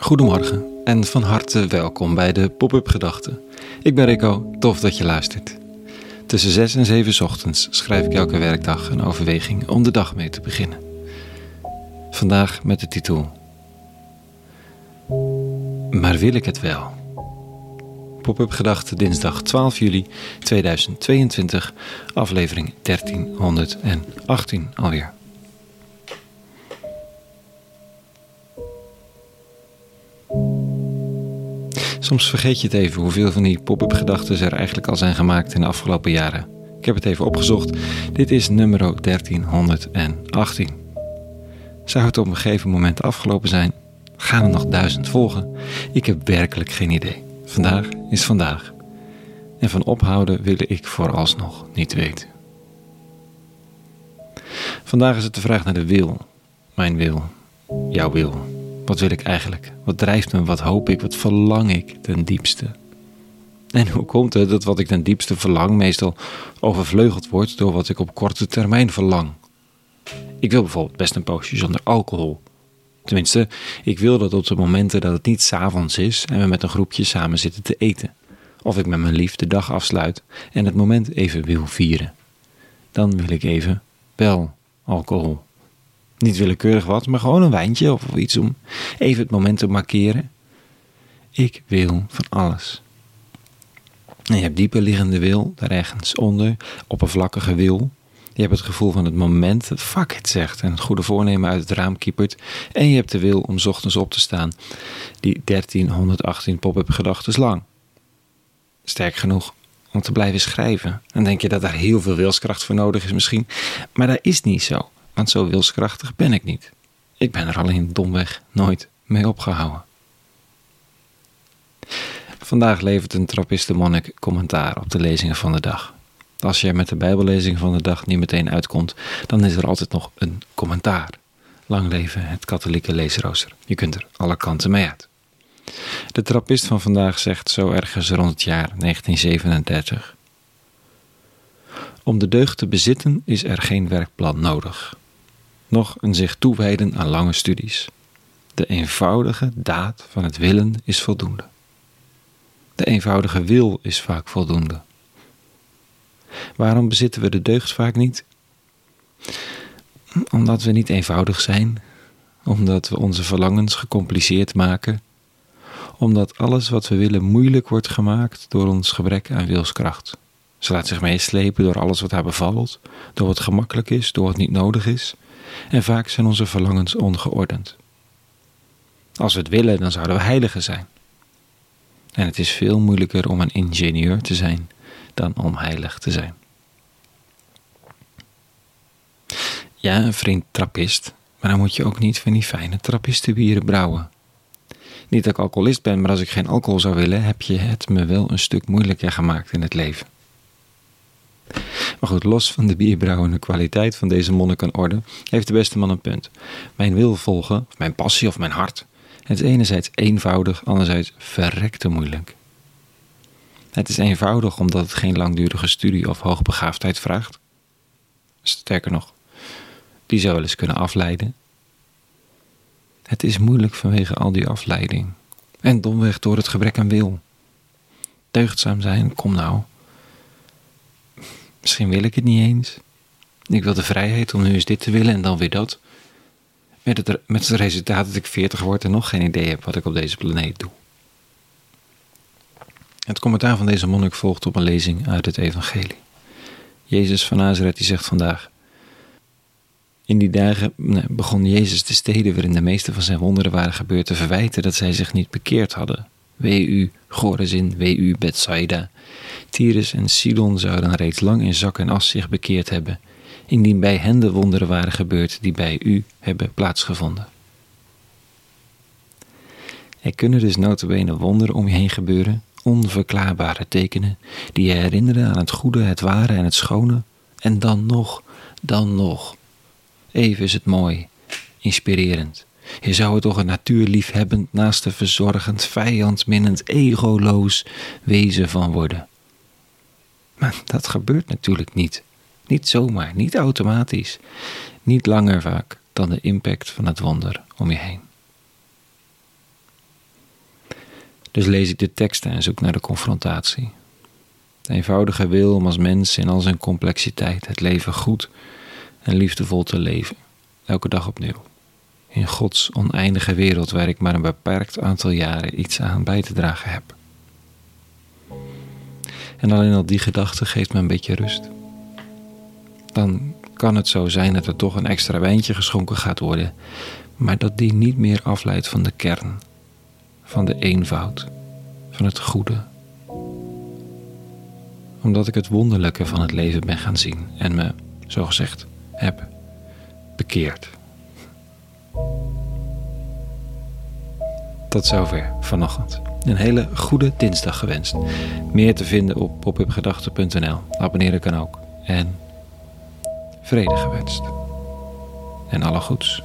Goedemorgen en van harte welkom bij de Pop-up Gedachten. Ik ben Rico, tof dat je luistert. Tussen 6 en 7 ochtends schrijf ik elke werkdag een overweging om de dag mee te beginnen. Vandaag met de titel Maar wil ik het wel? Pop-up Gedachten dinsdag 12 juli 2022, aflevering 1318 alweer. Soms vergeet je het even hoeveel van die pop-up gedachten er eigenlijk al zijn gemaakt in de afgelopen jaren. Ik heb het even opgezocht. Dit is nummer 1318. Zou het op een gegeven moment afgelopen zijn? Gaan er nog duizend volgen? Ik heb werkelijk geen idee. Vandaag is vandaag. En van ophouden wil ik vooralsnog niet weten. Vandaag is het de vraag naar de wil. Mijn wil. Jouw wil. Wat wil ik eigenlijk? Wat drijft me? Wat hoop ik? Wat verlang ik ten diepste? En hoe komt het dat wat ik ten diepste verlang meestal overvleugeld wordt door wat ik op korte termijn verlang? Ik wil bijvoorbeeld best een poosje zonder alcohol. Tenminste, ik wil dat op de momenten dat het niet s'avonds is en we met een groepje samen zitten te eten. Of ik met mijn lief de dag afsluit en het moment even wil vieren. Dan wil ik even wel alcohol. Niet willekeurig wat, maar gewoon een wijntje of iets om even het moment te markeren. Ik wil van alles. En je hebt dieper liggende wil, daar ergens onder, oppervlakkige wil. Je hebt het gevoel van het moment dat fuck het zegt en het goede voornemen uit het raam kiepert. En je hebt de wil om ochtends op te staan, die 1318 pop-up gedachten lang. Sterk genoeg om te blijven schrijven. Dan denk je dat daar heel veel wilskracht voor nodig is misschien, maar dat is niet zo zo wilskrachtig ben ik niet. Ik ben er alleen domweg nooit mee opgehouden. Vandaag levert een trappistenmonnik commentaar op de lezingen van de dag. Als je met de bijbellezing van de dag niet meteen uitkomt, dan is er altijd nog een commentaar. Lang leven het katholieke leesrooster. Je kunt er alle kanten mee uit. De trappist van vandaag zegt zo ergens rond het jaar 1937. Om de deugd te bezitten is er geen werkplan nodig nog een zich toewijden aan lange studies. De eenvoudige daad van het willen is voldoende. De eenvoudige wil is vaak voldoende. Waarom bezitten we de deugd vaak niet? Omdat we niet eenvoudig zijn, omdat we onze verlangens gecompliceerd maken, omdat alles wat we willen moeilijk wordt gemaakt door ons gebrek aan wilskracht. Ze laat zich meeslepen door alles wat haar bevalt, door wat gemakkelijk is, door wat niet nodig is, en vaak zijn onze verlangens ongeordend. Als we het willen, dan zouden we heiligen zijn. En het is veel moeilijker om een ingenieur te zijn dan om heilig te zijn. Ja, een vriend trappist, maar dan moet je ook niet van die fijne trappistenbieren brouwen. Niet dat ik alcoholist ben, maar als ik geen alcohol zou willen, heb je het me wel een stuk moeilijker gemaakt in het leven. Maar goed, los van de bierbrouwende kwaliteit van deze monnik aan orde, heeft de beste man een punt. Mijn wil volgen, mijn passie of mijn hart, het is enerzijds eenvoudig, anderzijds verrekte moeilijk. Het is eenvoudig omdat het geen langdurige studie of hoogbegaafdheid vraagt. Sterker nog, die zou wel eens kunnen afleiden. Het is moeilijk vanwege al die afleiding. En domweg door het gebrek aan wil. Deugdzaam zijn, kom nou. Misschien wil ik het niet eens. Ik wil de vrijheid om nu eens dit te willen en dan weer dat. Met het, met het resultaat dat ik 40 word en nog geen idee heb wat ik op deze planeet doe. Het commentaar van deze monnik volgt op een lezing uit het Evangelie. Jezus van Nazareth die zegt vandaag. In die dagen begon Jezus de steden waarin de meeste van zijn wonderen waren gebeurd te verwijten dat zij zich niet bekeerd hadden. Wee u, Gorizin, wee u, Bethsaida. Tyrus en Sidon zouden reeds lang in zak en as zich bekeerd hebben, indien bij hen de wonderen waren gebeurd die bij u hebben plaatsgevonden. Er kunnen dus notabene wonderen om je heen gebeuren, onverklaarbare tekenen, die je herinneren aan het goede, het ware en het schone, en dan nog, dan nog. Even is het mooi, inspirerend. Je zou er toch een natuurliefhebbend, naast de verzorgend, vijandminnend, egoloos wezen van worden. Maar dat gebeurt natuurlijk niet. Niet zomaar, niet automatisch. Niet langer vaak dan de impact van het wonder om je heen. Dus lees ik de teksten en zoek naar de confrontatie. De eenvoudige wil om als mens in al zijn complexiteit het leven goed en liefdevol te leven, elke dag opnieuw. In Gods oneindige wereld waar ik maar een beperkt aantal jaren iets aan bij te dragen heb. En alleen al die gedachte geeft me een beetje rust. Dan kan het zo zijn dat er toch een extra wijntje geschonken gaat worden, maar dat die niet meer afleidt van de kern, van de eenvoud, van het goede. Omdat ik het wonderlijke van het leven ben gaan zien en me, zogezegd, heb bekeerd. Tot zover vanochtend. Een hele goede dinsdag gewenst. Meer te vinden op popupgedachten.nl. Abonneren kan ook. En vrede gewenst. En alle goeds.